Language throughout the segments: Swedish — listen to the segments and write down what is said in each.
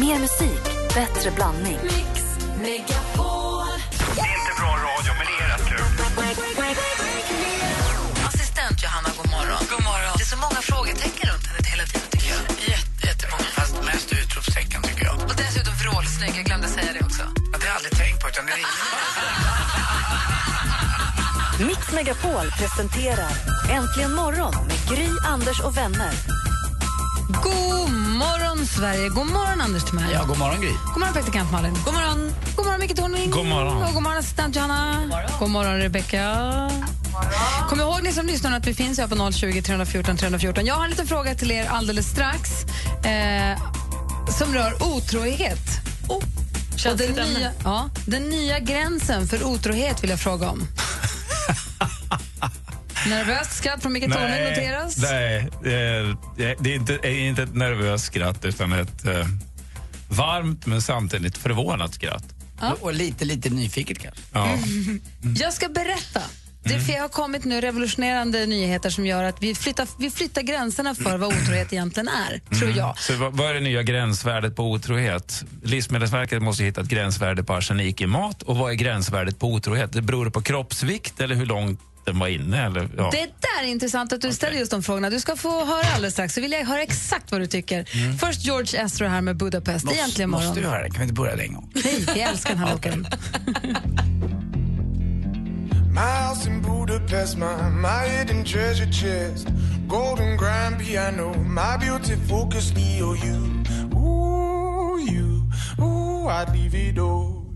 Mer musik, bättre blandning. Mix Megapol. Det är inte bra radio, men det är rätt kul. Assistent Johanna, god morgon. God morgon. Det är så många frågetecken runt henne hela tiden, tycker jag. Jätte, jättemånga, fast mest utropstecken tycker jag. Och dessutom vrålsnygg, jag glömde säga det också. Ja, Det har jag aldrig tänkt på, utan det är Mix Megapol presenterar Äntligen morgon med Gry, Anders och vänner. God morgon, Sverige! God morgon, Anders Timell. Ja, god morgon Gry. God morgon, praktikant Malin. God morgon, god morgon Micke Tornving. God morgon. Och god morgon, assistent Johanna. God morgon, Rebecca. Kom ihåg ni som lyssnar att vi finns här på 020 314 314. Jag har en liten fråga till er alldeles strax eh, som rör otrohet. Oh. Och den, nya, ja, den nya gränsen för otrohet vill jag fråga om. Nervöst skratt från Micke Tornving noteras. Nej, det är, det är inte, inte ett nervöst skratt utan ett eh, varmt men samtidigt förvånat skratt. Och lite, lite nyfiket kanske. Ja. Jag ska berätta. Det för jag har kommit nu revolutionerande nyheter som gör att vi flyttar, vi flyttar gränserna för vad otrohet egentligen är, tror jag. Så vad, vad är det nya gränsvärdet på otrohet? Livsmedelsverket måste hitta ett gränsvärde på arsenik i mat. Och vad är gränsvärdet på otrohet? Det beror på kroppsvikt eller hur långt den var inne? Eller, ja. Det där är intressant att du ställer just de frågorna. Du ska få höra alldeles strax. Så vill jag höra exakt vad du tycker. Först George Ezra här med Budapest. Måste, Egentligen måste morgon. du höra det? Kan vi inte börja det en gång? Nej, jag älskar den här låten. My house in Budapest, my, my hidden treasure chest. Golden grand piano, my beauty focus, Leo, you. Ooh, you. Ooh, I'd leave it all.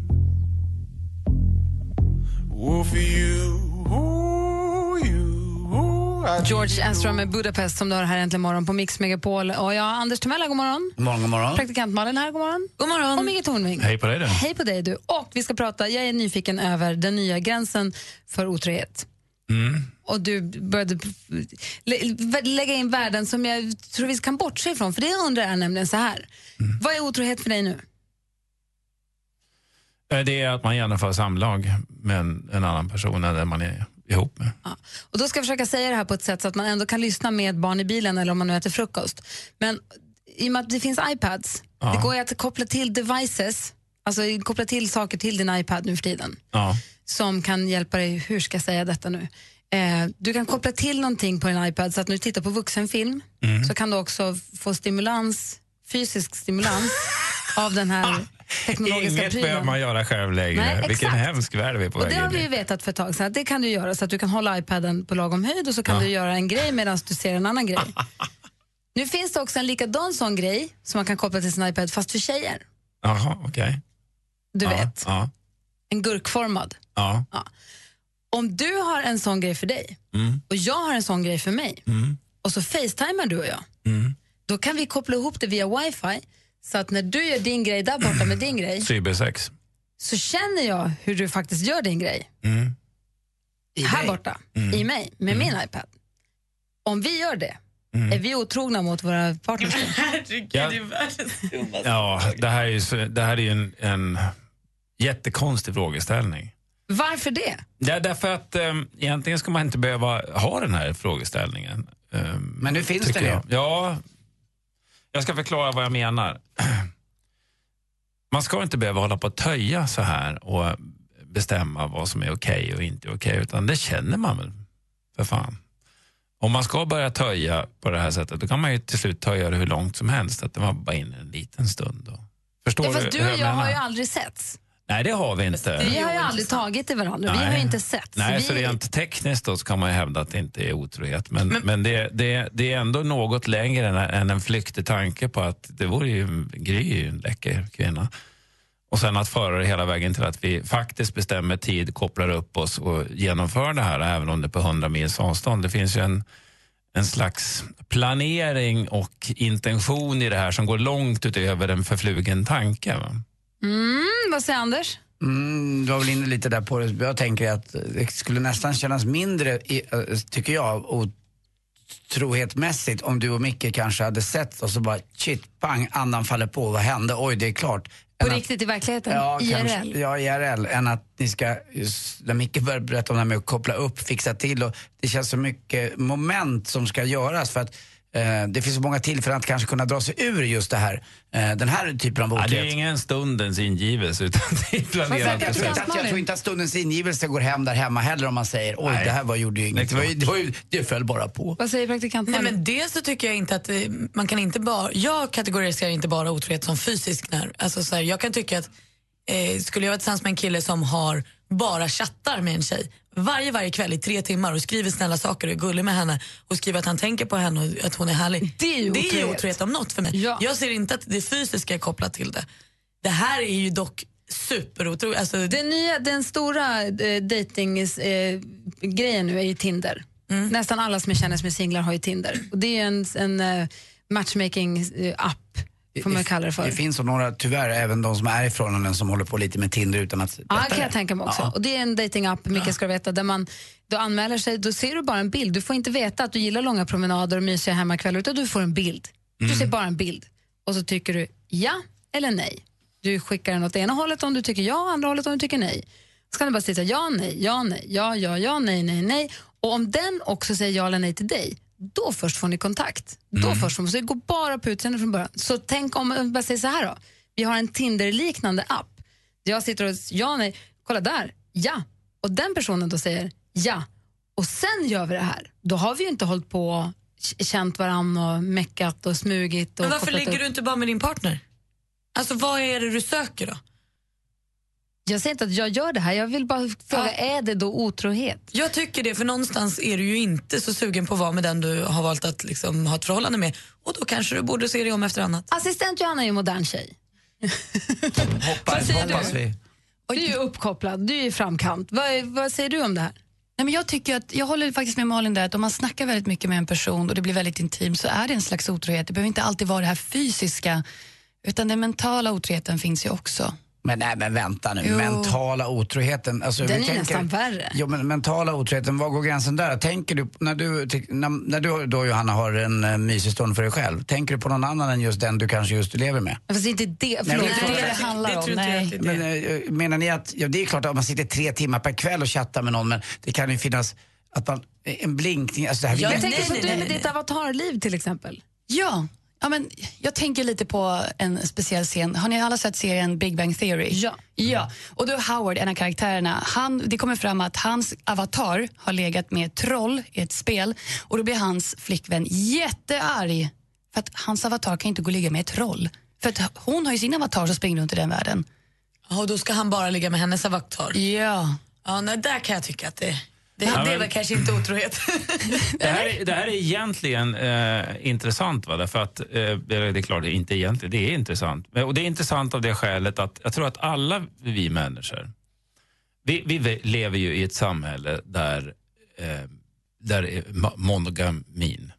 Ooh, for you. Ooh, George Ezra med Budapest som du har här äntligen morgon på Mix Megapol. Och jag, Anders Timell, god morgon. God morgon, god morgon. Praktikant Malin här, god morgon. God morgon. Och Micke Tornving. Hej på dig du. Hej på dig du. Och vi ska prata, jag är nyfiken över den nya gränsen för otrohet. Och du började lä- lägga in värden som jag tror vi kan bortse ifrån. För det jag undrar är nämligen så här. Vad är otrohet för dig nu? Eh, Det är att man genomför samlag med en, en annan person än den man är ihop med. Ja. Och då ska jag försöka säga det här på ett sätt så att man ändå kan lyssna med barn i bilen eller om man nu äter frukost. Men i och med att det finns iPads, Ja. det går ju att koppla till devices, alltså koppla till saker till din iPad nu för tiden. Ja. som kan hjälpa dig, hur ska jag säga detta nu? Eh, du kan koppla till någonting på din iPad så att när du tittar på vuxenfilm Mm. så kan du också få stimulans, fysisk stimulans av den här teknologiska Inget prylen. behöver man göra själv längre. Nej, Vilken exakt. hemsk värld vi är på Och väg det har in vi i. ju vetat för ett tag sedan det kan du göra så att du kan hålla iPaden på lagom höjd och så kan Ja. du göra en grej medan du ser en annan grej. nu finns det också en likadan sån grej som man kan koppla till sin iPad fast för tjejer. Jaha, okej. Du ja, vet, Ja, en gurkformad. ja. Om du har en sån grej för dig Mm. och jag har en sån grej för mig Mm. och så facetimar du och jag, Mm. då kan vi koppla ihop det via wifi så att när du gör din grej där borta med din grej Cybersex. så känner jag hur du faktiskt gör din grej Mm. I här dig. borta, i mig, med min iPad. Om vi gör det, Mm. är vi otrogna mot våra partners? Herregud, Ja. det är världens dummaste. Ja, det här är ju, det här är ju en, en jättekonstig frågeställning. Varför det? Ja, därför att um, egentligen ska man inte behöva ha den här frågeställningen. ehm, Men nu finns ju. jag. Ja, jag ska förklara vad jag menar. Man ska inte behöva hålla på att töja så här och bestämma vad som är okej och inte okej, utan det känner man väl, för fan. Om man ska börja töja på det här sättet, då kan man ju till slut töja det hur långt som helst, att det var bara in en liten stund. Då. Förstår Ja, fast du du och jag har menar? ju aldrig setts. Nej, det har vi inte. Vi har ju aldrig tagit i varandra, vi har ju Nej. inte setts. Nej, vi... så rent tekniskt då så kan man ju hävda att det inte är otrohet. Men, men, det, det, det är ändå något längre än, än en flyktig tanke på att det vore ju, Gry är ju en läcker kvinna. Och sen att föra det hela vägen till att vi faktiskt bestämmer tid, kopplar upp oss och genomför det här även om det är på 100 mils avstånd. Det finns ju en, en slags planering och intention i det här som går långt utöver en förflugen tanke. Va? Mm, vad säger Anders? Mm, du var väl inne lite där på det. Jag tänker att det skulle nästan kännas mindre, i, eh, tycker jag, otrohetmässigt om du och Micke kanske hade sett och så bara shit, pang, andan faller på, vad hände? Oj, det är klart. På Än att- riktigt i verkligheten? Ja, IRL? Kanske, ja, IRL. Än att ni ska, just, när Micke började berätta om det här med att koppla upp, fixa till och det känns så mycket moment som ska göras för att eh, det finns så många tillfällen att kanske kunna dra sig ur just det här, eh, den här typen av Ja, det är ingen stundens ingivelse utan det är planerat jag, tror inte att, jag tror inte att stundens ingivelse går hem där hemma heller om man säger oj Nej. det här var, gjorde ju inget, det, var ju, det, var ju, det föll bara på. Vad säger praktikant Nej, men dels så tycker jag inte att eh, man kan inte bara... Jag kategoriserar inte bara otrohet som fysisk när, alltså så här, Jag kan tycka att eh, skulle jag vara tillsammans med en kille som har bara chattar med en tjej varje, varje kväll i tre timmar och skriver snälla saker och är gullig med henne och skriver att han tänker på henne och att hon är härlig. Det är ju det är otrohet. otrohet om något för mig. Ja. Jag ser inte att det fysiska är kopplat till det. Det här är ju dock superotroligt. Alltså, Den, nya, den stora eh, dating-grejen eh, nu är ju Tinder. Mm. Nästan alla som jag känner som är singlar har ju Tinder. Och det är en, en eh, matchmaking-app, får man kalla det för. Det finns några, tyvärr, även de som är i förhållanden som håller på lite med Tinder utan att Ja, kan jag tänka mig också. Ja. Och det är en datingapp, Mikael ska du veta, där man du anmäler sig, då ser du bara en bild. Du får inte veta att du gillar långa promenader och mysiga hemmakvällar, utan du får en bild. Du ser bara en bild. Och så tycker du ja eller nej. Du skickar den åt ena hållet om du tycker ja, andra hållet om du tycker nej. Så kan du bara säga ja, nej, ja, nej, ja, ja, ja, nej, nej, nej. Och om den också säger ja eller nej till dig, då först får ni kontakt. Då först får, så det går bara på utseende från början. Så tänk om, jag bara säger så här då. Vi har en Tinder-liknande app. Jag sitter och ja, nej, kolla där, ja. Och den personen då säger ja. Och sen gör vi det här. Då har vi ju inte hållit på och känt varann och meckat och smugit. Och men varför ligger upp. du inte bara med din partner? Alltså vad är det du söker då? Jag säger inte att jag gör det här, jag vill bara fråga, är det då otrohet? Jag tycker det, för någonstans är du ju inte så sugen på att vara med den du har valt att liksom ha ett förhållande med. Och då kanske du borde se dig om efter annat. Assistent Johanna är ju modern tjej. Hoppas, säger du? hoppas vi. Du är uppkopplad, du är i framkant. Vad, vad säger du om det här? Nej, men jag, tycker att, jag håller faktiskt med Malin där att om man snackar väldigt mycket med en person och det blir väldigt intimt så är det en slags otrohet. Det behöver inte alltid vara det här fysiska utan den mentala otroheten finns ju också. Men nej men vänta nu, Jo. mentala otroheten. Alltså, Den vi är nästan värre. Jo men mentala otroheten, var går gränsen där? Tänker du, när du, när, när du då Johanna har en uh, mysig stund för dig själv, tänker du på någon annan än just den du kanske just lever med? Fast inte det, Nej, förlåt. men- Det är det det handlar det om. Nej. det. Men, eh, menar ni att, ja, det är klart att man sitter tre timmar per kväll och chattar med någon men det kan ju finnas att man, en blinkning, alltså det här Ja, jag tänker på nej, du nej, med nej. ditt avatarliv till exempel. Ja. Ja, men jag tänker lite på en speciell scen. Har ni alla sett serien Big Bang Theory? Ja. ja. Och då är Howard, en av karaktärerna, han, det kommer fram att hans avatar har legat med ett troll i ett spel och då blir hans flickvän jättearg för att hans avatar kan inte gå och ligga med ett troll. För att hon har ju sin avatar som springer runt i den världen. Ja, Och då ska han bara ligga med hennes avatar. Ja. Ja, nej, där kan jag tycka att det, det, Ja, det är men- kanske inte otrohet. Det här, är- det här är egentligen eh, intressant. Va? Därför att, eh, det är klart, det är inte egentligen, det är intressant. Och det är intressant av det skälet att jag tror att alla vi människor, vi, vi ve- lever ju i ett samhälle där, eh, där eh, mo- monogamin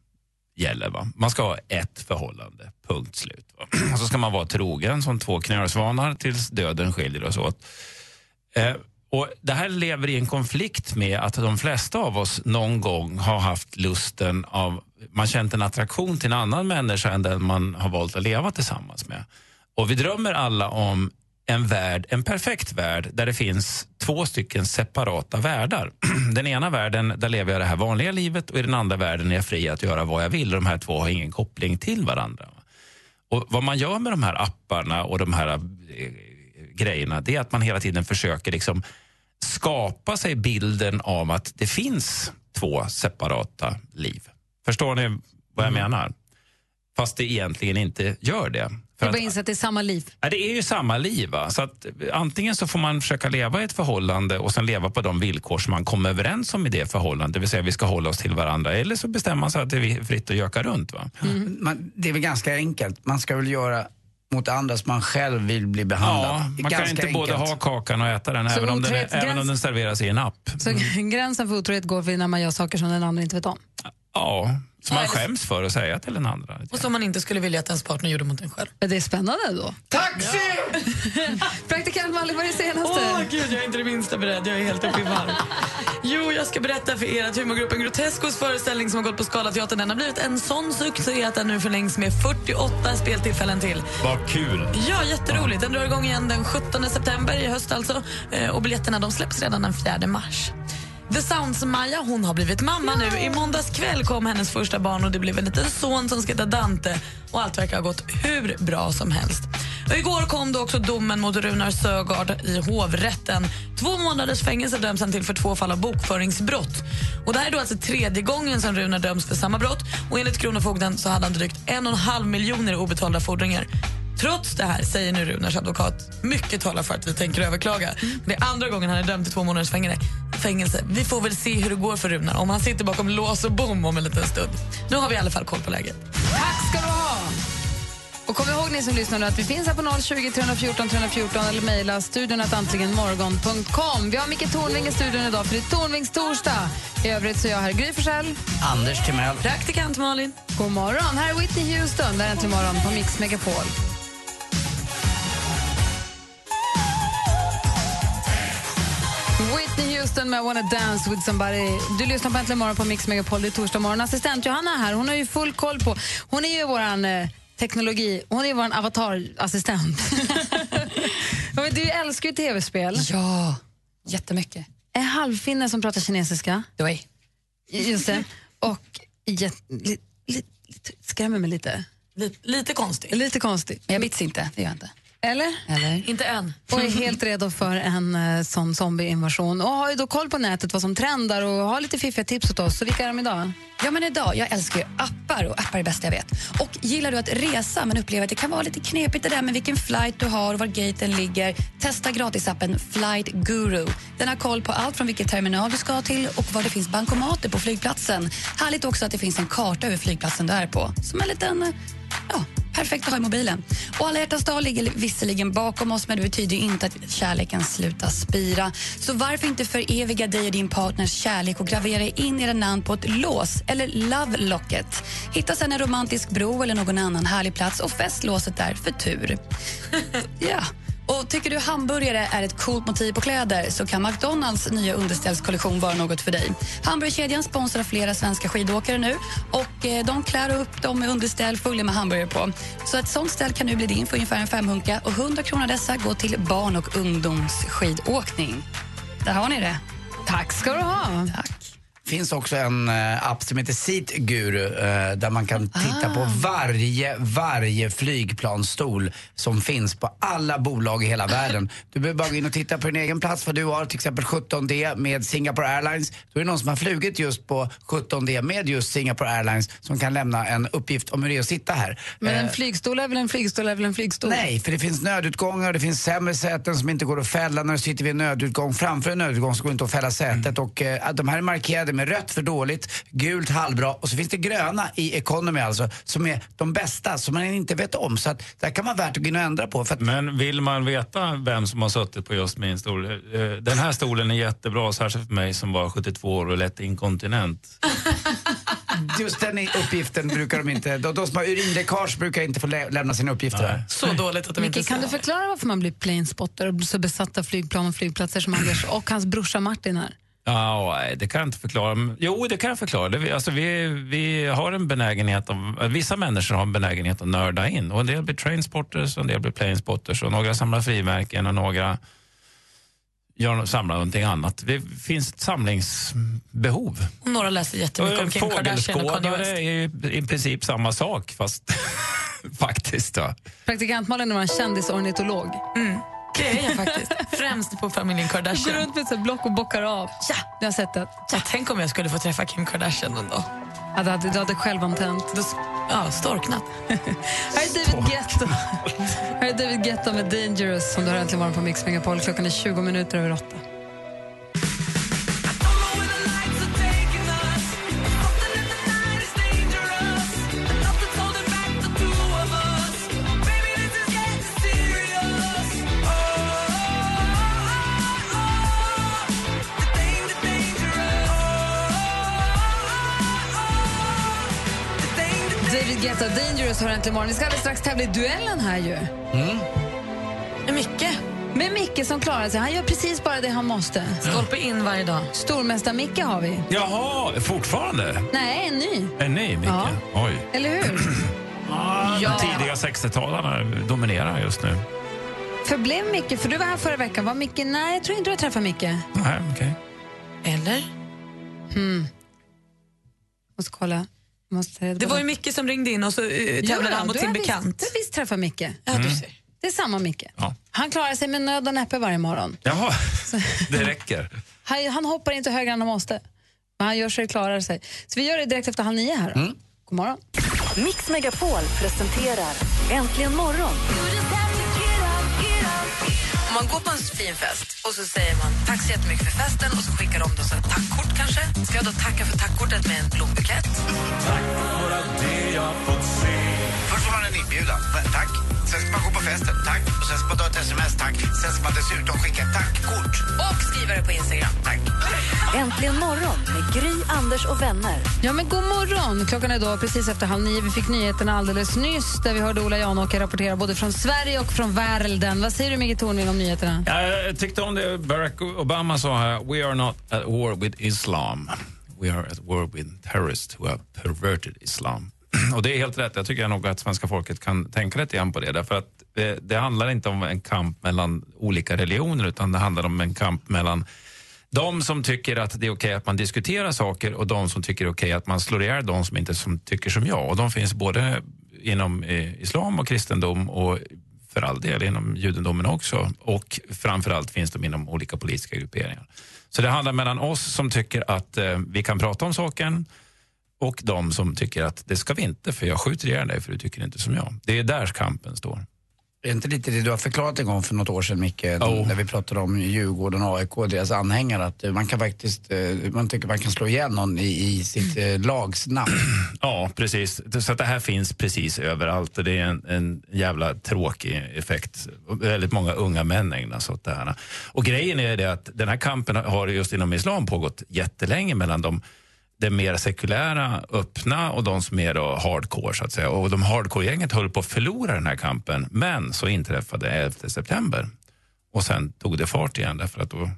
gäller. Va? Man ska ha ett förhållande, punkt slut. Va? Och så ska man vara trogen som två knölsvanar tills döden skiljer oss åt. Och det här lever i en konflikt med att de flesta av oss någon gång har haft lusten av, man känt en attraktion till en annan människa än den man har valt att leva tillsammans med. Och vi drömmer alla om en värld, en perfekt värld där det finns två stycken separata världar. Den ena världen, där lever jag det här vanliga livet och i den andra världen är jag fri att göra vad jag vill. De här två har ingen koppling till varandra. Och Vad man gör med de här apparna och de här eh, grejerna det är att man hela tiden försöker liksom skapa sig bilden av att det finns två separata liv. Förstår ni vad jag menar? Fast det egentligen inte gör det. För Jag att, bara inser att det är samma liv. ja, det är ju samma liv. Va? Så att, antingen så får man försöka leva i ett förhållande och sen leva på de villkor som man kommer överens om i det förhållandet. Det vill säga vi ska hålla oss till varandra. Eller så bestämmer man sig att det är fritt att göka runt. Va? man, det är väl ganska enkelt, man ska väl göra mot andra som man själv vill bli behandlad. Ja, man kan inte både enkelt. ha kakan och äta den även om den, är, otrohetsgräns- även om den serveras i en app. Så gränsen för otrohet går vid när man gör saker som den andra inte vet om. Ja, som man skäms för att säga till den andra. Och som man inte skulle vilja att ens partner gjorde mot en själv. Men det är spännande då. Taxi! Praktikant Malin, vad är det senaste? Åh gud, jag är inte det minsta beredd. Jag är helt uppe i varv. Jo, jag ska berätta för er att humorgruppen Groteskos föreställning som har gått på Scalateatern den har blivit en sån succé att den nu förlängs med 48 speltillfällen till. Vad kul! Ja, jätteroligt. Den drar igång igen den 17 september i höst alltså. Eh, Och biljetterna de släpps redan den 4 mars. The Sounds-Maja hon har blivit mamma nu. I måndags kväll kom hennes första barn och det blev en liten son som ska heta Dante. Och allt verkar ha gått hur bra som helst. Och igår kom då också domen mot Runar Sögaard i hovrätten. Två månaders fängelse döms han till för två fall av bokföringsbrott. Och det här är då alltså tredje gången som Runar döms för samma brott. Och enligt Kronofogden så hade han drygt en och en halv miljoner i obetalda fordringar. Trots det här säger nu Runars advokat mycket talar för att vi tänker överklaga. Det är andra gången han är dömd till två månaders fängelse fängelse. Vi får väl se hur det går för Runar om han sitter bakom lås och bom om en liten stund. Nu har vi i alla fall koll på läget. Tack ska du ha! Och kom ihåg ni som lyssnar nu att vi finns här på 020 314 314 eller mejla studion att antligenmorgon.com. Vi har Micke Tornving i studion idag för det är Tornvings torsdag. I övrigt så är jag här Gry Forssell. Anders Timell. Praktikant Malin. God morgon. Här är Whitney Houston. Där är Äntligen morgon på Mix Megapol. Houston med I wanna dance with somebody. Du lyssnar på Äntligen morgon på Mix Megapol. Det är torsdag morgon. Assistent Johanna är här. Hon har ju full koll på... Hon är ju vår eh, teknologi... Hon är vår avatarassistent. Du älskar ju tv-spel. Ja, jättemycket. En halvfinne som pratar kinesiska. Doi. Just det. Och jät- li, li, skrämmer mig lite. Lite, lite konstigt. Lite konstigt. Men jag bits inte, det gör jag inte. Eller? Eller? Inte än. Och är helt redo för en uh, sån zombieinvasion. Och har ju då koll på nätet vad som trendar och har lite fiffiga tips åt oss. Så vilka är de idag? Ja, men idag, jag älskar ju appar och appar är det bästa jag vet. Och gillar du att resa men upplever att det kan vara lite knepigt det där med vilken flight du har och var gaten ligger, testa gratisappen Flight Guru. Den har koll på allt från vilken terminal du ska till och var det finns bankomater på flygplatsen. Härligt också att det finns en karta över flygplatsen du är på. Som en liten, eh, ja, perfekt att ha i mobilen. Och alla hjärtans dag ligger visserligen bakom oss men det betyder inte att kärleken slutar spira. Så varför inte föreviga dig och din partners kärlek och gravera in era namn på ett lås eller love locket. Hitta sen en romantisk bro eller någon annan härlig plats och fäst låset där för tur. ja. Och Tycker du hamburgare är ett coolt motiv på kläder så kan McDonalds nya underställskollektion vara något för dig. Hamburgerkedjan sponsrar flera svenska skidåkare nu och eh, de klär upp dem med underställ fulla med hamburgare på. Så ett sånt ställ kan nu bli din för ungefär en femhunka och 100 kronor av dessa går till barn och ungdomsskidåkning. Där har ni det. Tack ska du ha. Tack. Finns också en eh, app som heter Seat Guru eh, där man kan titta Ah. på varje, varje flygplansstol som finns på alla bolag i hela världen. Du behöver bara gå in och titta på din egen plats vad du har, till exempel 17D med Singapore Airlines. Då är det någon som har flugit just på 17D med just Singapore Airlines som kan lämna en uppgift om hur det är att sitta här. Men en Eh, flygstol är väl en flygstol är väl en flygstol? Nej, för det finns nödutgångar och det finns sämre säten som inte går att fälla när du sitter vid en nödutgång. Framför en nödutgång så går det inte att fälla sätet. Och, eh, de här är markerade med rött för dåligt, gult halvbra och så finns det gröna i economy alltså som är de bästa som man inte vet om. Så att det här kan vara värt att gå in och ändra på. För att Men vill man veta vem som har suttit på just min stol? eh, Den här stolen är jättebra, särskilt för mig som var 72 år och lätt inkontinent. just den i- uppgiften brukar de inte, de, de som har urinläckage brukar inte få lä- lämna sina uppgifter där. Så dåligt att de inte Micke, kan ska du förklara varför man blir planespotter och så besatt av flygplan och flygplatser som Anders och hans brorsa Martin är? Ja, nej, det kan jag inte förklara. Jo, det kan jag förklara. Det, vi- alltså, vi, vi har en benägenhet, om, vissa människor har en benägenhet att nörda in. Och en del blir trainspotters och en del blir planespotters. Och några samlar frimärken och några gör, samlar någonting annat. Det finns ett samlingsbehov. Och några läser jättemycket om Kim Kardashian och Kanye West. är ju i princip samma sak, fast faktiskt. Då. Praktikant Malin var en kändisornitolog. Det är jag faktiskt. Främst på familjen Går Kardashian. runt med ett block och bockar av. Ja, jag har sett det. Ja, tänk om jag skulle få träffa Kim Kardashian en dag. Ja, du hade, du hade självantänt. Ja, storknat. Här är David Guetta. Här är David Guetta med Dangerous som du har äntligen morgon på Mix Megapol. Klockan är 20 minuter över åtta. Guetta, Dangerous har äntligen morgon. Vi ska alldeles strax tävla i duellen här ju. Med Micke. Med Micke som klarar sig. Han gör precis bara det han måste. Stolpe in varje dag. Stormästar-Micke har vi. Jaha, fortfarande? Nej, en ny. En ny, Micke? Ja. Oj. Eller hur? De tidiga 60-talarna dominerar just nu. Förblev Micke, för du var här förra veckan. Var Micke? Nej, jag tror inte du har träffat Micke. Nej, okej. Eller? Hmm. Måste kolla. Måste Det var ju Micke som ringde in och så uh, tävlade han mot sin bekant. Du har visst träffat Micke. Ja, du ser. Det är samma Micke. Ja. Han klarar sig med nöd och näppe varje morgon. Jaha, det räcker. Han, han hoppar inte högre än han måste. Men han gör sig klarar sig. Så vi gör det direkt efter halv nio här. Då. God morgon. Mix Megapol presenterar Äntligen morgon. Om man går på en fin fest och så säger man tack så jättemycket för festen och så skickar de då så ett tackkort kanske. Ska jag då tacka för tackkortet med en blombukett? Tack för allt det jag fått se Först får man en inbjudan. Tack. Sen ska man gå på festen. Tack. Och sen ska man ta ett sms. Tack. Sen ska man dessutom skicka ett tackkort. Och skriva det på Instagram. Tack. Äntligen morgon med Gry, Anders och vänner. Ja, men god morgon! Klockan är då precis efter halv nio. Vi fick nyheterna alldeles nyss där vi hörde Ola Janåker rapportera både från Sverige och från världen. Vad säger du, Micke Tornving, om nyheterna? Ja, Jag tyckte om det Barack Obama sa här. We are not at war with Islam. We are at war with terrorists who have perverted Islam. Och det är helt rätt. Jag tycker nog att svenska folket kan tänka lite grann på det. Därför att det, det handlar inte om en kamp mellan olika religioner utan det handlar om en kamp mellan de som tycker att det är okej att man diskuterar saker och de som tycker det är okej att man slår ihjäl de som inte som tycker som jag. Och de finns både inom eh, islam och kristendom och för all del inom judendomen också. Och framförallt finns de inom olika politiska grupperingar. Så det handlar mellan oss som tycker att eh, vi kan prata om saken och de som tycker att det ska vi inte för jag skjuter ihjäl dig för du tycker inte som jag. Det är där kampen står. Är inte lite det du har förklarat en gång för något år sedan Micke, Oh. när vi pratade om Djurgården, AIK och deras anhängare, att man kan faktiskt, eh, man tycker man kan slå ihjäl någon i, i sitt eh, lags namn. Ja, precis. Så att det här finns precis överallt och det är en, en jävla tråkig effekt. Väldigt många unga män ägnar sig åt det här. Och grejen är det att den här kampen har just inom islam pågått jättelänge mellan de det mer sekulära, öppna och de som är då hardcore. så att säga. Och de hardcore-gänget höll på att förlora den här kampen. Men så inträffade 11 september och sen tog det fart igen därför att då,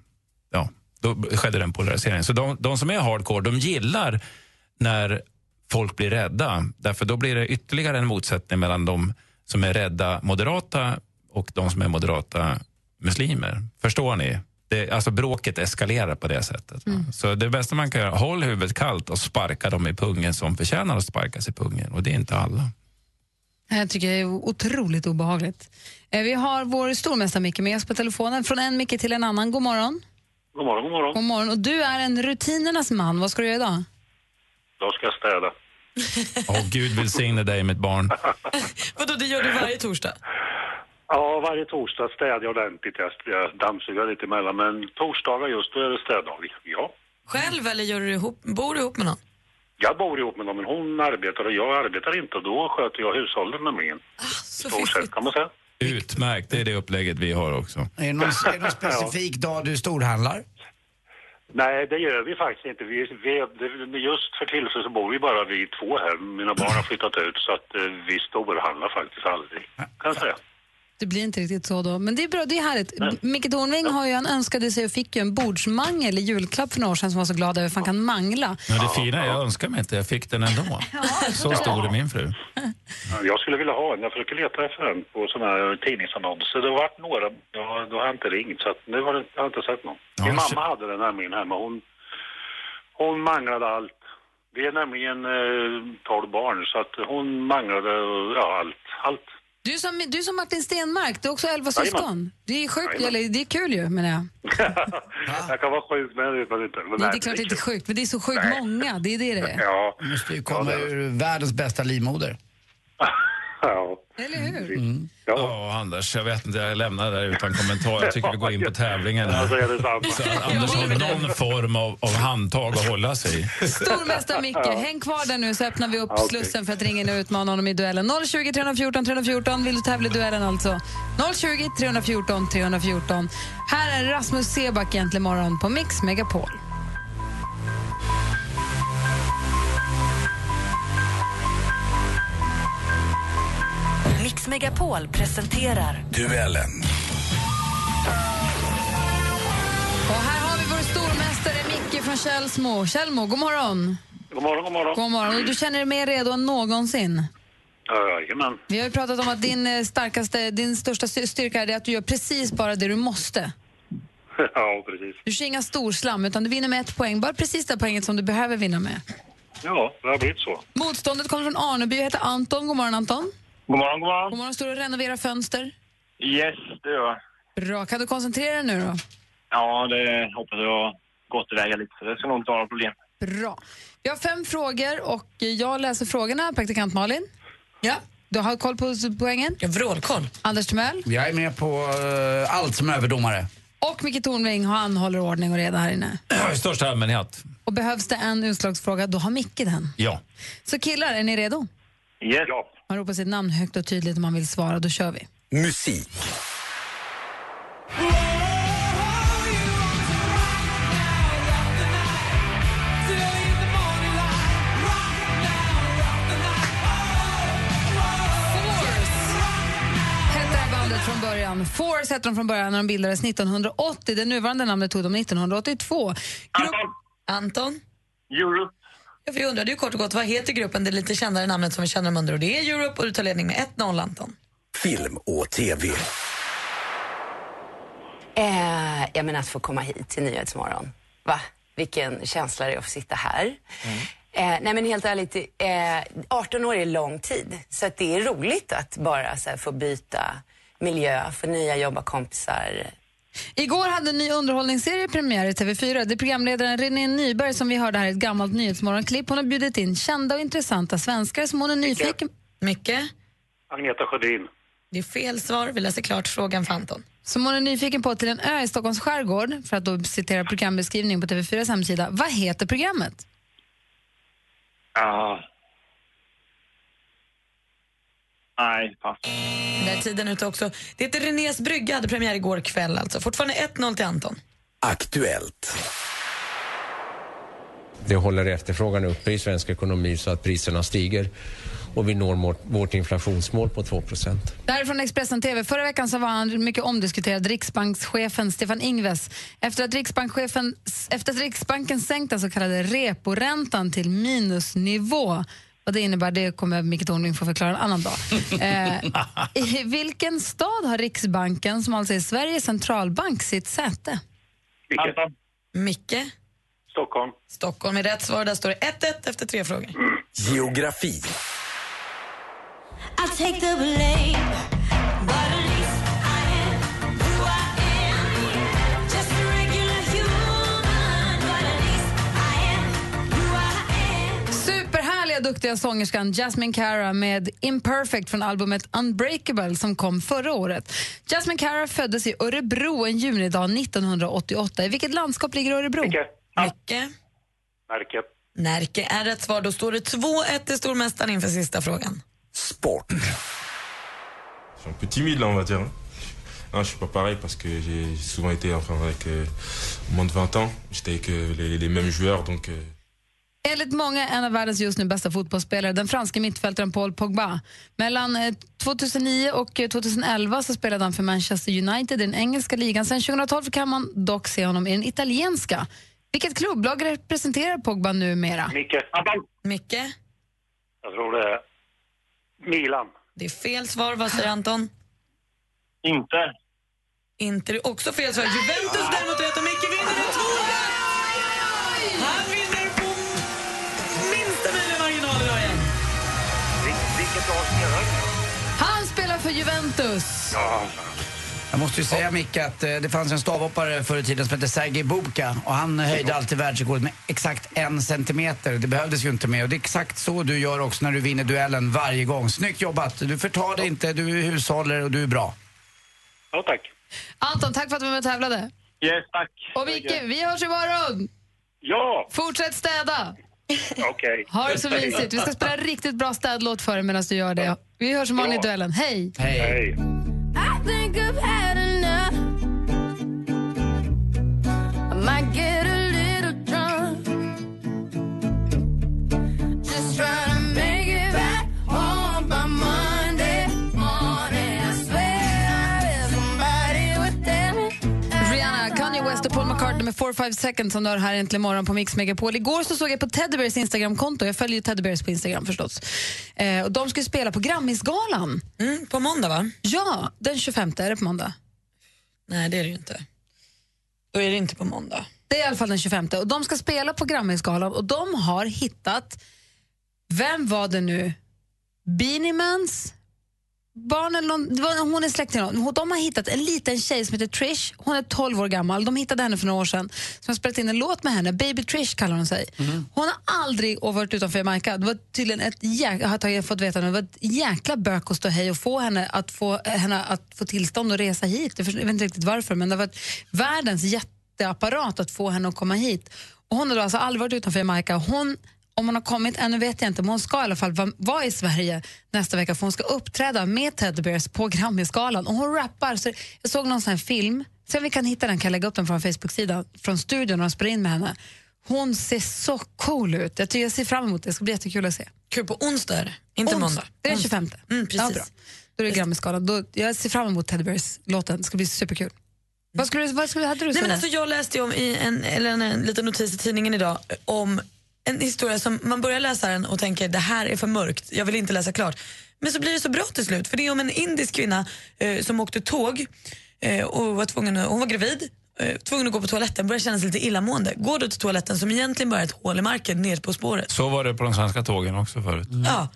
ja, då skedde den polariseringen. Så de, de som är hardcore, de gillar när folk blir rädda. Därför då blir det ytterligare en motsättning mellan de som är rädda moderata och de som är moderata muslimer. Förstår ni? Det, alltså bråket eskalerar på det sättet. va? Så det bästa man kan göra, håll huvudet kallt och sparka dem i pungen som förtjänar att sparkas i pungen. Och det är inte alla. Det här tycker jag är otroligt obehagligt. Eh, Vi har vår stormästare Micke med oss på telefonen. Från en Micke till en annan. God morgon. God morgon, god morgon. God morgon. Och du är en rutinernas man. Vad ska du göra idag? Då ska jag städa. Åh, Gud välsigne dig mitt barn. Vadå, det gör du varje torsdag? Ja, varje torsdag städar jag ordentligt. Jag, dammsuger lite emellan, men torsdagar just då är det städdag. Ja. Själv eller gör du ihop, bor du ihop med någon? Jag bor ihop med dem, men hon arbetar och jag arbetar inte. Och då sköter jag hushållet nämligen. Så stort sett kan man säga. Utmärkt, det är det upplägget vi har också. Är det någon, är det någon specifik dag du storhandlar? Nej, det gör vi faktiskt inte. Vi, vi, just för tillfället så bor vi bara vi två här. Mina barn har flyttat ut så att eh, vi storhandlar faktiskt aldrig, kan jag säga. Det blir inte riktigt så då. Men det är bra, det är härligt. Micke Tornving har ju, han önskade sig och fick ju en bordsmangel i julklapp för några år sedan som var så glad över för han kan mangla. Men det fina, är, jag önskar mig inte, jag fick den ändå. Så stor är min fru. Ja, Jag skulle vilja ha en. Jag försöker leta efter en på sådana här tidningsannonser. Det har varit några, ja, då har jag inte ringt så att nu har det, jag har inte sett någon. Ja, Min så- mamma hade den nämligen hemma. Hon, hon manglade allt. Vi är nämligen eh, 12 barn så att hon manglade ja, allt. allt. Du är som, du är som Martin Stenmark, du är också elva Jajamän. syskon. Det är sjukt, Jajamän. eller det är kul ju menar jag. jag kan vara sjuk men det man inte. Men Nej, det är klart det inte är sjukt, men det är så sjukt Nej. många. Det är det det är. Ja, Du måste ju komma ur världens bästa livmoder. ja. Eller hur? ja. Ja, Anders, jag vet inte, jag lämnar det där utan kommentar. Jag tycker vi går in på tävlingen Ja, så här. är det samma. Så att Anders har någon form av, av handtag att hålla sig i. Stormästare Micke, häng kvar där nu så öppnar vi upp Ja, okej. slussen för att ringa in och utmana honom i duellen. 020 314 314 vill du tävla i duellen alltså. 020 314 314. Här är Rasmus Seback egentligen morgon på Mix Megapol. Megapol presenterar Duellen. Och här har vi vår stormästare Micke från Källsmo. Källmo, god morgon. God morgon, god morgon. God morgon. Och du känner dig mer redo än någonsin. Jajamän. Vi har ju pratat om att din eh, starkaste, din största styrka är att du gör precis bara det du måste. ja, precis. Du kör inga storslam, utan du vinner med ett poäng. Bara precis det poänget som du behöver vinna med. Ja, det har blivit så. Motståndet kommer från Arneby och heter Anton. God morgon, Anton. God morgon, god morgon. God morgon, står du och renoverar fönster? Yes, det gör jag. Bra. Kan du koncentrera dig nu då? Ja, det hoppas jag har gått iväg lite, så det ska nog inte vara något problem. Bra. Vi har fem frågor och jag läser frågorna. Praktikant Malin? Ja. Du har koll på poängen? Jag har vrålkoll. Anders Timell? Jag är med på eh, allt som överdomare. Och Micke Tornving, han håller ordning och reda här inne. I största allmänhet. Och behövs det en utslagsfråga, då har Micke den. Ja. Så killar, är ni redo? Yes. Ja. Man ropar sitt namn högt och tydligt om man vill svara, då kör vi. Musik. Från början. Force hette de från början när de bildades 1980. Det nuvarande namnet tog de 1982. Grupp... Anton? Europe. Ja, för jag undrade ju kort och gott, vad heter gruppen, det lite kändare namnet som vi känner dem under? Och det är Europe och du tar ledning med 1-0, Anton. Film och TV. Eh, jag menar att få komma hit till Nyhetsmorgon. Va? Vilken känsla det är att få sitta här. Eh, nej men helt ärligt, eh, 18 år är lång tid. Så att det är roligt att bara så här, få byta miljö, få nya jobbarkompisar. Igår hade en ny underhållningsserie premiär i TV4. Det är programledaren René Nyberg som vi hörde här i ett gammalt Nyhetsmorgonklipp. Hon har bjudit in kända och intressanta svenskar som hon är nyfiken Micke? Agneta Sjödin. Det är fel svar. Vi läser klart frågan för Anton. som hon är nyfiken på till en ö i Stockholms skärgård, för att då citera programbeskrivningen på TV4s hemsida. Vad heter programmet? Ja. Nej, pass. Där är tiden ute också. Det heter Renés brygga, hade premiär igår kväll alltså. Fortfarande 1-0 till Anton. Aktuellt. Det håller efterfrågan uppe i svensk ekonomi så att priserna stiger och vi når vårt, inflationsmål på 2% Därifrån Expressen TV. Förra veckan så var han mycket omdiskuterad, riksbankschefen Stefan Ingves. Efter att, riksbankschefen, efter att Riksbanken sänkt den så kallade reporäntan till minusnivå vad det innebär det kommer Micke Tornving få förklara en annan dag. Eh, I vilken stad har Riksbanken, som alltså är Sveriges centralbank, sitt säte? Anton. Micke? Stockholm. Stockholm är rätt svar. Där står det 1-1 efter tre frågor. Geografi. Superhärliga, duktiga sångerskan Jasmine Cara med Imperfect från albumet Unbreakable som kom förra året. Jasmine Cara föddes i Örebro en junidag 1988. I vilket landskap ligger Örebro? Micke? Närke. Närke är rätt svar. Då står det 2-1 till stormästaren inför sista frågan. Sport. Je suis un peu timide là, on va dire. Non, je suis pas pareil parce que j'ai souvent été enfin, avec euh, moins de 20 ans. J'étais avec euh, les, les mêmes joueurs donc. euh, Enligt många en av världens just nu bästa fotbollsspelare, den franske mittfältaren Paul Pogba. Mellan eh, 2009 och eh, 2011 så spelade han för Manchester United i den engelska ligan. Sen 2012 kan man dock se honom i den italienska. Vilket klubblag representerar Pogba numera? Micke. Micke? Jag tror det är Milan. Det är fel svar. Vad säger Anton? Inte. Inte det är också fel svar. Juventus däremot Juventus. Ja, Jag måste ju säga Micke att eh, det fanns en stavhoppare förr i tiden som hette Sergej Bubka och han höjde alltid världsrekordet med exakt en centimeter. Det behövdes ju inte mer och det är exakt så du gör också när du vinner duellen varje gång. Snyggt jobbat! Du förtar dig inte, du hushåller och du är bra. ja tack. Anton, tack för att du var med och tävlade. Yes, tack. Och Micke, vi hörs imorgon! Ja, Fortsätt städa! okej. Ha det så mysigt. Vi ska spela riktigt bra städlåt för dig medan du gör det. Vi hörs imorgon i duellen. Hej! Hej! Hej. 5 seconds som du har här äntligen morgon på Mix Megapol. Igår så såg jag på Teddybears Instagramkonto, jag följer ju Teddybears på Instagram förstås. Eh, och de ska spela på Grammisgalan. Mm, på måndag va? Ja, den 25 är det på måndag. Nej det är det ju inte. Då är det inte på måndag. Det är i alla fall den 25 och de ska spela på Grammisgalan och de har hittat, vem var det nu? Beanie Mans, eller någon, det var, hon är släkt till någon. De har hittat en liten tjej som heter Trish. Hon är 12 år gammal. De hittade henne för några år sedan. Som har spelat in en låt med henne. Baby Trish kallar hon sig. Hon har aldrig varit utanför Jamaica. Det var tydligen ett jäkla, jag har tagit, fått veta nu, det var ett jäkla bök att stå hej och få henne att få, henne att få tillstånd att resa hit. Jag, jag vet inte riktigt varför, men det var världens jätteapparat att få henne att komma hit. Och hon har alltså aldrig varit utanför Jamaica. Hon om hon har kommit ännu vet jag inte, men hon ska i alla fall vara var i Sverige nästa vecka för hon ska uppträda med Teddy Bears på Grammisgalan. Och hon rappar. Så jag såg någon sån här film, se om vi kan hitta den, kan jag lägga upp den från Facebook-sidan, från studion och spela in med henne. Hon ser så cool ut. Jag, tycker jag ser fram emot det, det ska bli jättekul att se. Kul på onsdag är det, inte Onsdag. måndag. Det är den Onsdag. 25. Mm, precis. Ja, bra. Då är det Grammisgalan. Då, jag ser fram emot Teddy Bears-låten, det ska bli superkul. Vad skulle, vad skulle, hade du Nej, men alltså, jag läste om i en, eller en, en liten notis i tidningen idag om en historia som man börjar läsa den och tänker det här är för mörkt, jag vill inte läsa klart. Men så blir det så bra till slut för det är om en indisk kvinna eh, som åkte tåg eh, och var tvungen, hon var gravid, eh, tvungen att gå på toaletten, började känna sig lite illamående. Går då till toaletten som egentligen bara är ett hål i marken ner på spåret. Så var det på de svenska tågen också förut. Ja.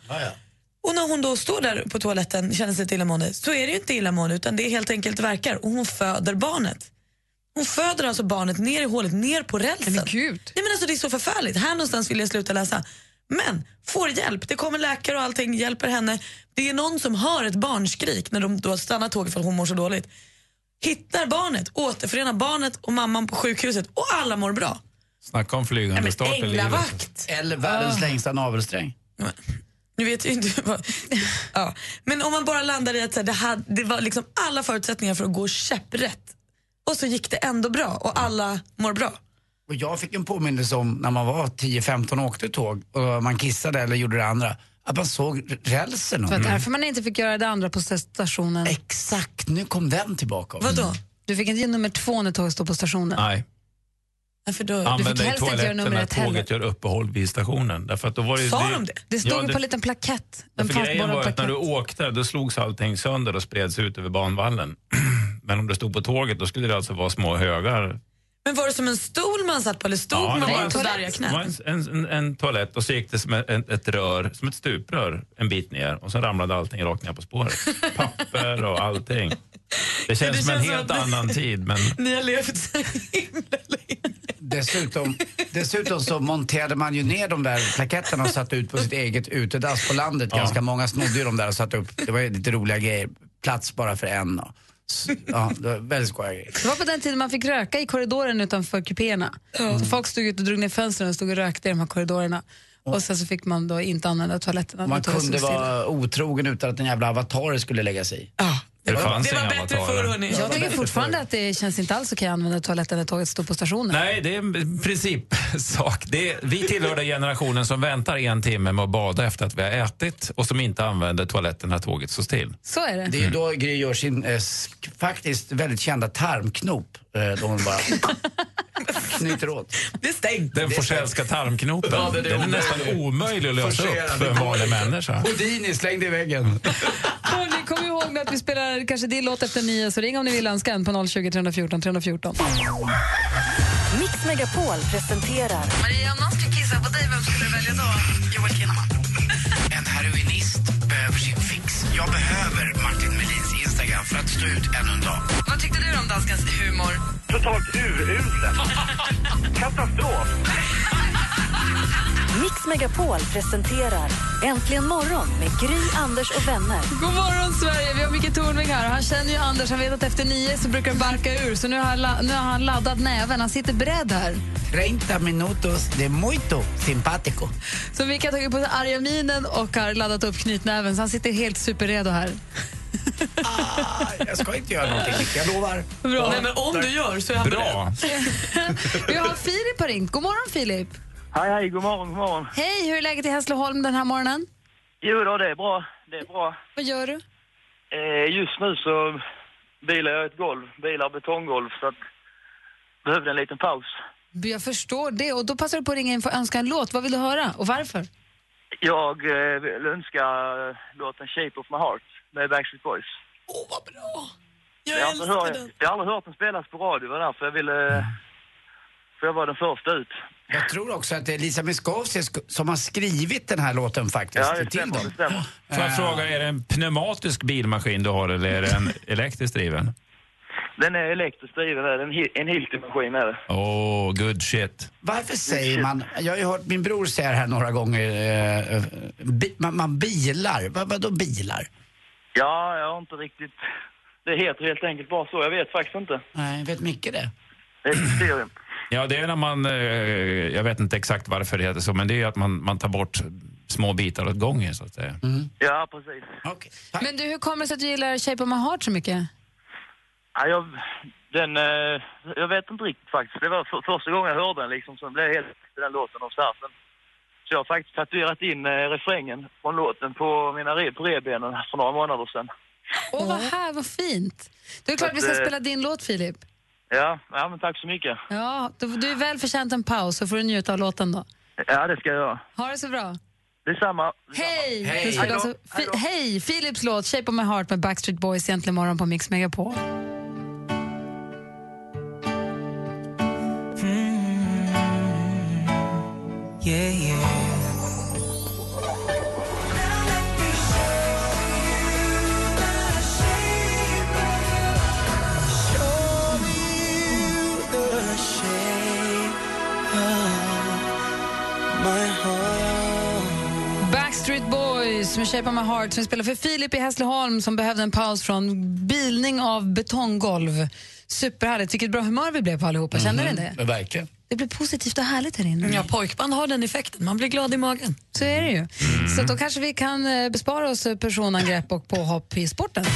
Och när hon då står där på toaletten känner sig lite illamående så är det ju inte illamående utan det är helt enkelt verkar och hon föder barnet. Hon föder alltså barnet ner i hålet, ner på rälsen. Men gud. Nej, men alltså, det är så förfärligt. Här någonstans vill jag sluta läsa. Men får hjälp. Det kommer läkare och allting hjälper henne. Det är någon som hör ett barnskrik när de då stannar tåget för att hon mår så dåligt. Hittar barnet, återförenar barnet och mamman på sjukhuset och alla mår bra. Snacka om flygande start i livet. Eller världens längsta navelsträng. Nu vet jag inte vad... ja. Men om man bara landar i att här, det, hade, det var liksom alla förutsättningar för att gå käpprätt och så gick det ändå bra och alla mår bra. Och jag fick en påminnelse om när man var 10-15 och åkte tåg och man kissade eller gjorde det andra. Att man såg rälsen. Det var därför man inte fick göra det andra på stationen. Exakt, nu kom den tillbaka. Vadå? Du fick inte ge nummer två när tåget stod på stationen. Nej. För då, Använd dig helst inte göra nummer ett heller. tåget gör uppehåll vid stationen. Därför att då var det, Sa de det? Det stod Ja, ju på en liten plakett. En Därför grejen var att när plakett. du åkte, då slogs allting sönder och spreds ut över banvallen. Men om du stod på tåget, då skulle det alltså vara små högar. Men var det som en stol man satt på eller stod Ja, man det var bara en på toalett. darriga Det knän? var en, en, en, en toalett och så gick det som ett, ett rör, som ett stuprör, en bit ner. Och så ramlade allting rakt ner på spåret. Papper och allting. Det känns Det som en helt att- annan tid. Men Ni har levt så Dessutom, dessutom så monterade man ju ner de där plaketterna och satte ut på sitt eget utedass på landet. Ja. Ganska många snodde ju de där och satte upp. Det var ju lite roliga grejer. Plats bara för en. Och, ja, det var väldigt skojiga grejer. Det var på den tiden man fick röka i korridoren utanför kupéerna. Så folk stod ut och drog ner fönstren och stod och rökte i de här korridorerna. Och sen så fick man då inte använda toaletterna. Man kunde vara otrogen utan att en jävla avatar skulle lägga sig i. det fanns Det var bättre förr hörni. Jag tycker fortfarande att det känns inte alls okej att använda toaletten när tåget står på stationen. Nej, det är en principsak. Det är, vi tillhör den generationen som väntar en timme med att bada efter att vi har ätit och som inte använder toaletten när tåget står still. Så är det. Det är då Gry gör sin eh, sk- faktiskt väldigt kända tarmknop. Eh, då hon bara knyter åt. Det är stängt. Den Forsellska tarmknopen, Ja, det är den är det. nästan omöjlig att lösa upp för en vanlig människa. Houdini slängde i väggen. Hörrni, kom ihåg att vi spelar kanske din låt efter nio, så ring om ni vill önska en på 020 314 314. Mix Megapol presenterar Maria, om någon skulle kissa på dig, vem skulle du välja då? Joel Kinnaman. En heroinist behöver sin fix. Jag behöver Martin Melins Instagram för att stå ut ännu en dag. Vad tyckte du om danskens humor? Totalt uruselt. Katastrof. Mix Megapol presenterar Äntligen morgon med Gry, Anders och vänner. God morgon, Sverige! Vi har Micke Tornving här. Han känner ju Anders. Han vet att efter nio så brukar det barka ur. Så nu har, han nu har han laddat näven. Han sitter beredd här. 30 minutos de muito simpático. Så Micke har tagit på sig arga minen och har laddat upp knytnäven. Så han sitter helt superredo här. Ah, jag ska inte göra någonting, jag lovar. Bra. Nej, men om du gör så är han beredd. Bra. Vi har Filip har ringt. God morgon, Filip. Hej, hej, god morgon, god morgon. Hej, hur är läget i Hässleholm den här morgonen? Jo då, det är bra. Det är bra. Vad gör du? Eh, just nu så bilar jag ett golv, bilar betonggolv, så att behövde en liten paus. Jag förstår det. Och då passar du på att ringa in för att önska en låt. Vad vill du höra och varför? Jag eh, vill önska eh, låten Shape of my heart med Backstreet Boys. Åh, vad bra! Jag, har inte hört, jag har aldrig hört den spelas på radio, det var därför jag ville... För jag var den första ut. Jag tror också att det är Lisa Miskovsky sk- som har skrivit den här låten faktiskt. Ja, det till stämmer, dem. det stämmer. Får jag fråga, är det en pneumatisk bilmaskin du har eller är det en elektriskt driven? Den är elektriskt driven, är en, en Hilti-maskin är det. Oh, good shit. Varför säger man, jag har ju hört min bror säga det här några gånger, eh, eh, bi, man, man bilar. Vad, vadå bilar? Ja, jag har inte riktigt... Det heter helt enkelt bara så, jag vet faktiskt inte. Nej, vet Micke det? Det är ett mysterium. Ja, det är när man, eh, jag vet inte exakt varför det heter så, men det är att man, man tar bort små bitar åt gången så att säga. Ja, precis. Men du, hur kommer det sig att du gillar Shape of My Heart så mycket? Ja, jag, den, eh, jag vet inte riktigt faktiskt. Det var för, första gången jag hörde den liksom, så blev jag helt i den låten av starten. Så jag har faktiskt tatuerat in eh, refrängen från låten på mina re, på revbenen för några månader sedan. Åh, vad här, vad fint. Det är klart vi ska Att, eh, spela din låt, Filip. Ja, ja men tack så mycket. Ja, du, du är väl förtjänt en paus, så får du njuta av låten då. Ja, det ska jag göra. Ha det så bra. Detsamma. Hej! Alltså, fi, hej! Philips låt Shape of My Heart med Backstreet Boys egentligen morgon på Mix Megapol. Boys med Shape of My Heart som spelar för Filip i Hässleholm som behövde en paus från bilning av betonggolv. Superhärligt. Vilket bra humör vi blev på allihopa. Kände ni det? Mm, verkligen. Det blir positivt och härligt här inne. Ja, pojkband har den effekten. Man blir glad i magen. Så är det ju. Så då kanske vi kan eh, bespara oss personangrepp och påhopp i sporten.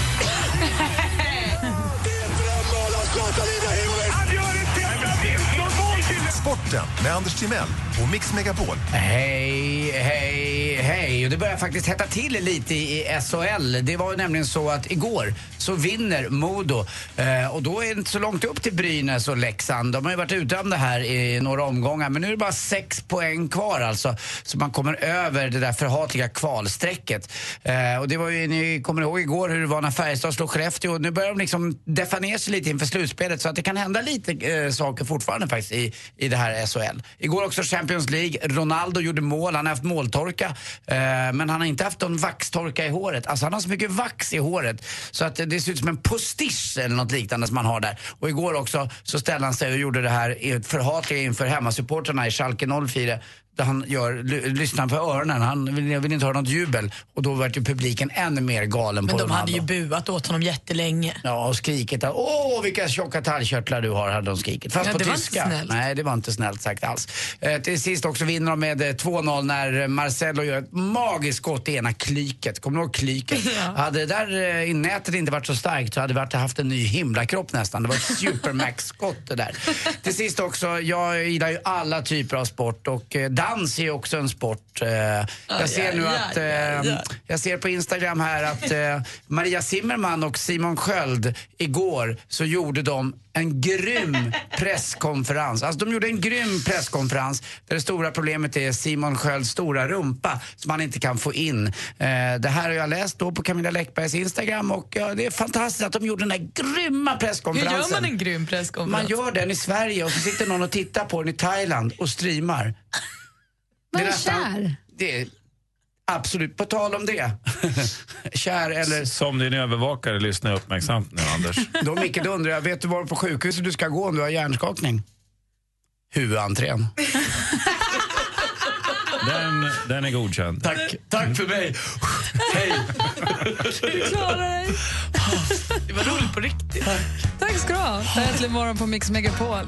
Sporten med Anders Timell på Mix Megapol. Hej, hej, hej. Och det börjar faktiskt hetta till lite i SHL. Det var ju nämligen så att igår så vinner Modo. Eh, och då är det inte så långt upp till Brynäs och Leksand. De har ju varit utdömda här i några omgångar. Men nu är det bara sex poäng kvar alltså. Så man kommer över det där förhatliga kvalstrecket. Eh, och det var ju, ni kommer ihåg igår hur det var när Färjestad slog Skellefteå. Nu börjar de liksom deffa ner sig lite inför slutspelet. Så att det kan hända lite eh, saker fortfarande faktiskt i, i det här SHL. Igår också Champions League. Ronaldo gjorde mål. Han har haft måltorka. Eh, men han har inte haft någon vaxtorka i håret. Alltså han har så mycket vax i håret. Så att det ser ut som en postisch eller något liknande som man har där. Och igår också så ställde han sig och gjorde det här förhatliga inför hemmasupportrarna i Schalke 04 där han gör, ly, lyssnar på öronen. Han vill, vill inte höra något jubel. Och då vart ju publiken ännu mer galen Men på de hade ju buat åt honom jättelänge. Ja, och skrikit åh vilka tjocka talgkörtlar du har, hade de skrikit. Fast Ja, på det var inte tyska. snällt. Nej, det var inte snällt sagt alls. Eh, till sist också vinner de med eh, 2-0 när Marcelo gör ett magiskt skott i ena klyket. Kommer du ihåg klyket? Hade det där eh, i nätet inte varit så starkt så hade vi haft en ny himlakropp nästan. Det var ett supermax-skott det där. till sist också, jag gillar ju alla typer av sport och eh, dans är ju också en sport. Eh, jag ser nu att eh, ja. jag ser på Instagram här att eh, Maria Zimmerman och Simon Sköld igår så gjorde de en grym presskonferens. Alltså de gjorde en grym presskonferens där det stora problemet är Simon Skölds stora rumpa som han inte kan få in. Eh, det här har jag läst då på Camilla Läckbergs Instagram och ja, det är fantastiskt att de gjorde den där grymma Hur presskonferensen. gör man en grym Man presskonferens? gör den i Sverige och så sitter någon och tittar på den i Thailand och streamar. Man är kär. Det är absolut, på tal om det. kär eller... Som din övervakare, lyssna uppmärksamt nu Anders. Då Micke, då undrar jag, vet du var på sjukhuset du ska gå om du har hjärnskakning? Huvudentrén. Den, den är godkänd. Tack, tack för mig. Hej. Du klarar dig. Det var roligt på riktigt. Tack ska du ha. Det här är Äntligen morgon på Mix Megapol.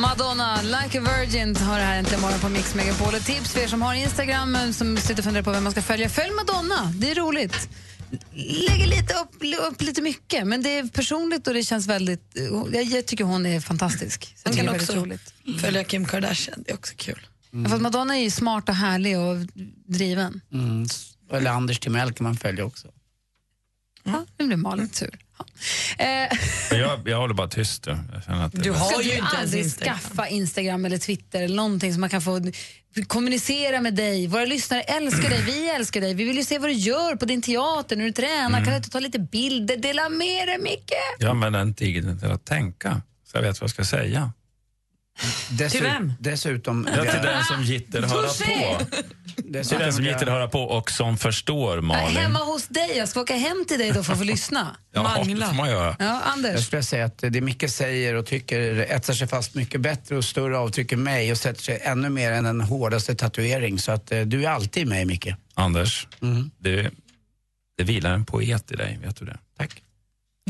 Madonna, Like a Virgin har det här äntligen morgon på Mix Megapol. Ett tips för er som har Instagram eh, som sitter och funderar på vem man ska följa. Följ Madonna, det är roligt. Lägger lite upp, upp lite mycket, men det är personligt och det känns väldigt... Jag, jag tycker hon är fantastisk. Så Man kan också roligt. följa Kim Kardashian, det är också kul. Ja, för Madonna är ju smart och härlig och driven. Mm. Eller Anders Timell kan man följa också. Ja, nu blir Malin sur. Eh, Jag, jag håller bara tyst. Jag att Du har bäst. ju inte aldrig skaffa Instagram eller Twitter eller någonting som man kan få kommunicera med dig. Våra lyssnare älskar dig, vi älskar dig. Vi vill ju se vad du gör på din teater när du tränar. Mm. Kan du inte ta lite bilder? Dela med dig, Micke! Jag använder den tiden till att tänka, så jag vet vad jag ska säga. Dessu- Till vem? Dessutom... Ja, till den som gitter höra Touché! På. Till den som gitter höra på och som förstår, Malin. hemma hos dig. Jag ska åka hem till dig då för att få lyssna. Ja, det får man göra. Ja, Jag Anders. skulle säga att det Micke säger och tycker etsar sig fast mycket bättre och större avtryck i mig och sätter sig ännu mer än den hårdaste tatuering. Så att eh, du är alltid mig, Micke. Anders, Mm. det, det vilar en poet i dig, vet du det? Tack.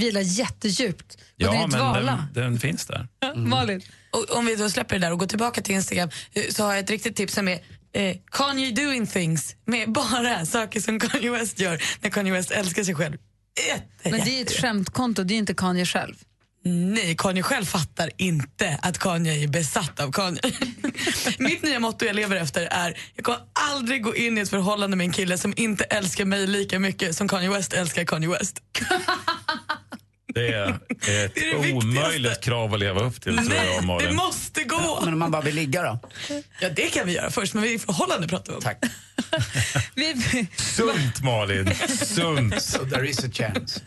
Vilar jättedjupt. Det är Ja, men dvala. den, den finns där. Malin. Och om vi då släpper det där och går tillbaka till Instagram så har jag ett riktigt tips som är eh, Kanye doing things med bara saker som Kanye West gör när Kanye West älskar sig själv. Jätte, Men det är ju ett skämtkonto, det är inte Kanye själv. Nej, Kanye själv fattar inte att Kanye är besatt av Kanye. Mitt nya motto jag lever efter är jag kommer aldrig gå in i ett förhållande med en kille som inte älskar mig lika mycket som Kanye West älskar Kanye West. Det är ett omöjligt krav att leva upp till, tror jag, Nej, det Malin. måste gå! Men om man bara vill ligga då? Ja, det kan vi göra först, men vi är förhållande pratar vi om. Tack. Sunt, Malin. Sunt. So there is a chance.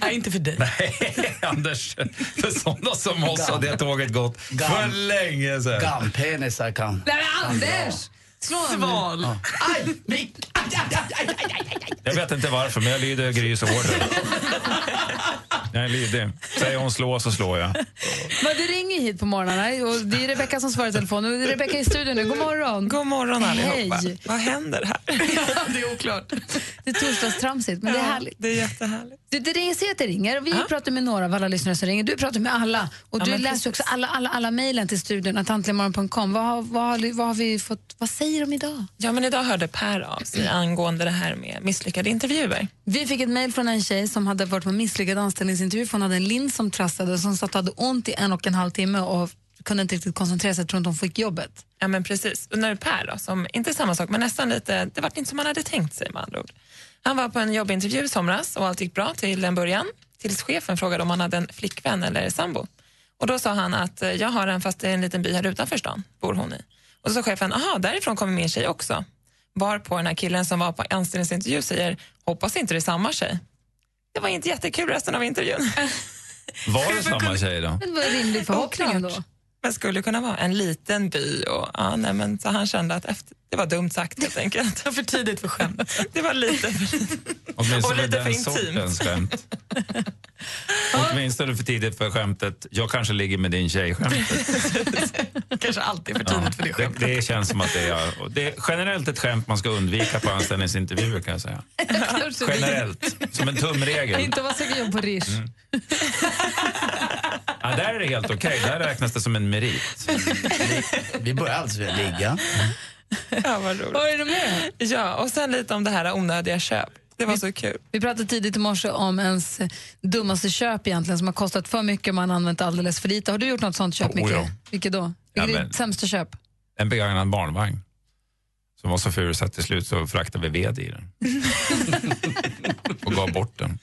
Nej, inte för dig. Nej, Anders. För sådana som oss har det tåget gått för Gam- länge sedan. Gampenisar kan... Nej Anders! Sval. Aj! Mick! Aj, aj, aj, aj, aj, aj, aj. Jag vet inte varför, men jag lyder Grys order. Jag är lydig. Säger hon slå så slår jag. Men du ringer hit på morgnarna och det är Rebecka som svarar i telefon. Och Rebecka är i studion nu. God morgon. God morgon allihopa. Hej. Vad händer här? det är oklart. Det är torsdagstramsigt, men det är härligt. Det är jättehärligt. Du, det ringer, ser att det ringer. Vi pratar med några av alla lyssnare som ringer. Du pratar med alla. Och Ja, du läser precis. också alla, alla, alla mejlen till studion, atantligenmorgon.com. Vad, har- vad, har- vad, har vi fått, vad säger de idag? Ja, men idag hörde Per av sig angående det här med misslyckade intervjuer. Vi fick ett mejl från en tjej som hade varit på en misslyckad tidningsintervju för hon hade en lins som trasslade och som satt och hade ont i en och en halv timme och kunde inte riktigt koncentrera sig. Jag tror inte hon fick jobbet. Ja, men precis. Och när Per då, som inte samma sak, men nästan lite, det var inte som han hade tänkt sig med andra ord. Han var på en jobbintervju i somras och allt gick bra till en början. Tills chefen frågade om han hade en flickvän eller sambo. Och då sa han att eh, jag har en fast det är en liten by här utanför stan, bor hon i. Och så sa chefen, aha, därifrån kommer min tjej också. Var på den här killen som var på anställningsintervju säger, hoppas inte det är samma tjej. Det var inte jättekul resten av intervjun. Var det samma tjej då? Men det var en rimlig förhoppning ändå. Men skulle kunna vara en liten by och ja, nej, men så han kände att efter, det var dumt sagt helt enkelt. för tidigt för skämt. Det var lite för, och lite för intimt. skämt. Åtminstone för tidigt för skämtet. Jag kanske ligger med din tjej skämtet. Kanske alltid för tidigt för det det, skämtet. det känns som att det är, det är generellt ett skämt man ska undvika på anställningsintervjuer kan jag säga. Generellt, som en tumregel. Inte vara sugen jobb på Rish. Mm. Ja, där är det helt okej, där räknas det som en merit. Vi börjar alltså ligga. Ja, vad roligt. Vad är det med? Ja, och sen lite om det här onödiga köp. Det var så kul. Vi pratade tidigt i morse om ens dummaste köp egentligen som har kostat för mycket och man har använt alldeles för lite. Har du gjort något sånt köp, Oh, Micke? ja. Vilket då? Ja, Vilket är men- ditt sämsta köp? En begagnad barnvagn. Som var så ful så att till slut så fraktade vi ved i den. och gav bort den.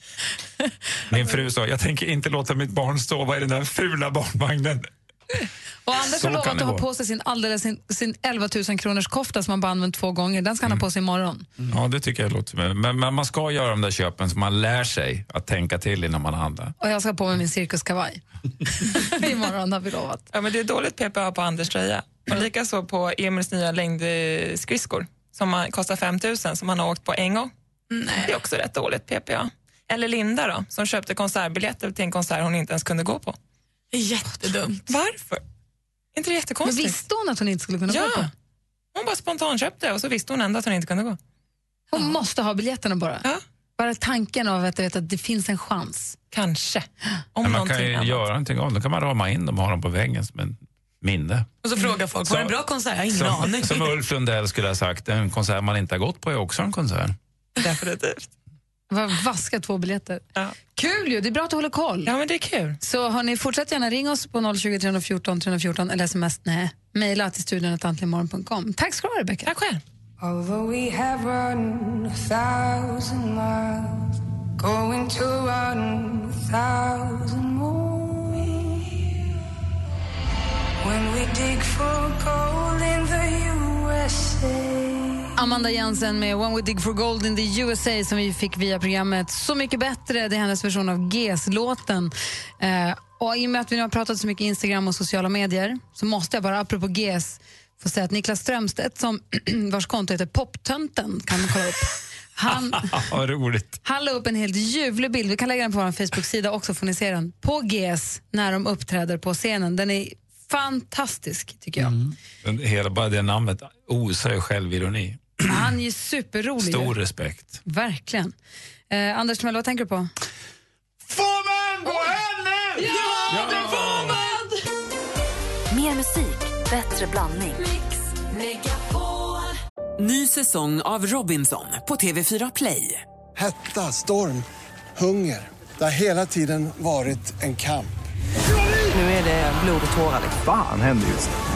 Min fru sa, jag tänker inte låta mitt barn sova i den där fula barnvagnen. Och Anders har lovat att ha på sig sin, alldeles, sin, sin 11 000 kronors kofta som han bara använt två gånger. Den ska han ha på sig imorgon. Ja, det tycker jag låter men, men, men man ska göra de där köpen så man lär sig att tänka till innan man handlar. Och jag ska på mig min cirkuskavaj. imorgon har vi lovat. Ja, men det är dåligt PPA på Anders tröja. Och likaså på Emils nya längdskridskor som kostar 5 000 som han har åkt på en gång. Det är också rätt dåligt PPA. Eller Linda då, som köpte konsertbiljetter till en konsert hon inte ens kunde gå på. Det är jättedumt. Varför? Är inte det Men jättekonstigt? visste hon att hon inte skulle kunna Ja. gå på? Hon bara spontanköpte och så visste hon ändå att hon inte kunde gå. Hon måste ha biljetterna bara. Ja. Bara tanken av att, veta att det finns en chans. Kanske. Om Men man kan ju annat. göra någonting av. Då kan man rama in dem och ha dem på väggen som en minne. Och så frågar folk, var det en bra konsert? Jag har ingen som, aning. som Ulf Lundell skulle ha sagt, en konsert man inte har gått på är också en konsert. Definitivt. Var vaska två biljetter. Ja. Kul ju, det är bra att du håller koll. Ja, men det är kul. Så hörni, fortsätt gärna ringa oss på 020 314 314 eller sms, nej, mejla till studion att antligenmorgon.com. Tack ska du ha Rebecka. Tack själv. Although we have run a thousand miles, Going to run a thousand more. When we dig for gold. Amanda Jensen med When We Dig For Gold in the USA som vi fick via programmet Så mycket bättre. Det är hennes version av GES-låten. Eh, och I och med att vi nu har pratat så mycket Instagram och sociala medier så måste jag bara, apropå GES, få säga att Niklas Strömstedt, som, vars konto heter Poptönten, kan man kolla upp. Han, roligt. han la upp en helt ljuvlig bild, vi kan lägga den på vår Facebook-sida också får ni se den, på GES när de uppträder på scenen. Den är fantastisk tycker jag. Men hela, bara det namnet osar ju självironi. Han är superrolig. Stor respekt. Verkligen. Eh, Anders Timell, vad tänker du på? Får man gå henne? Ja, det får man! Mer musik, bättre blandning. Ny säsong av Robinson på TV4 Play. Hetta, storm, hunger. Det har hela tiden varit en kamp. Nu är det blod och tårar. Fan händer just nu.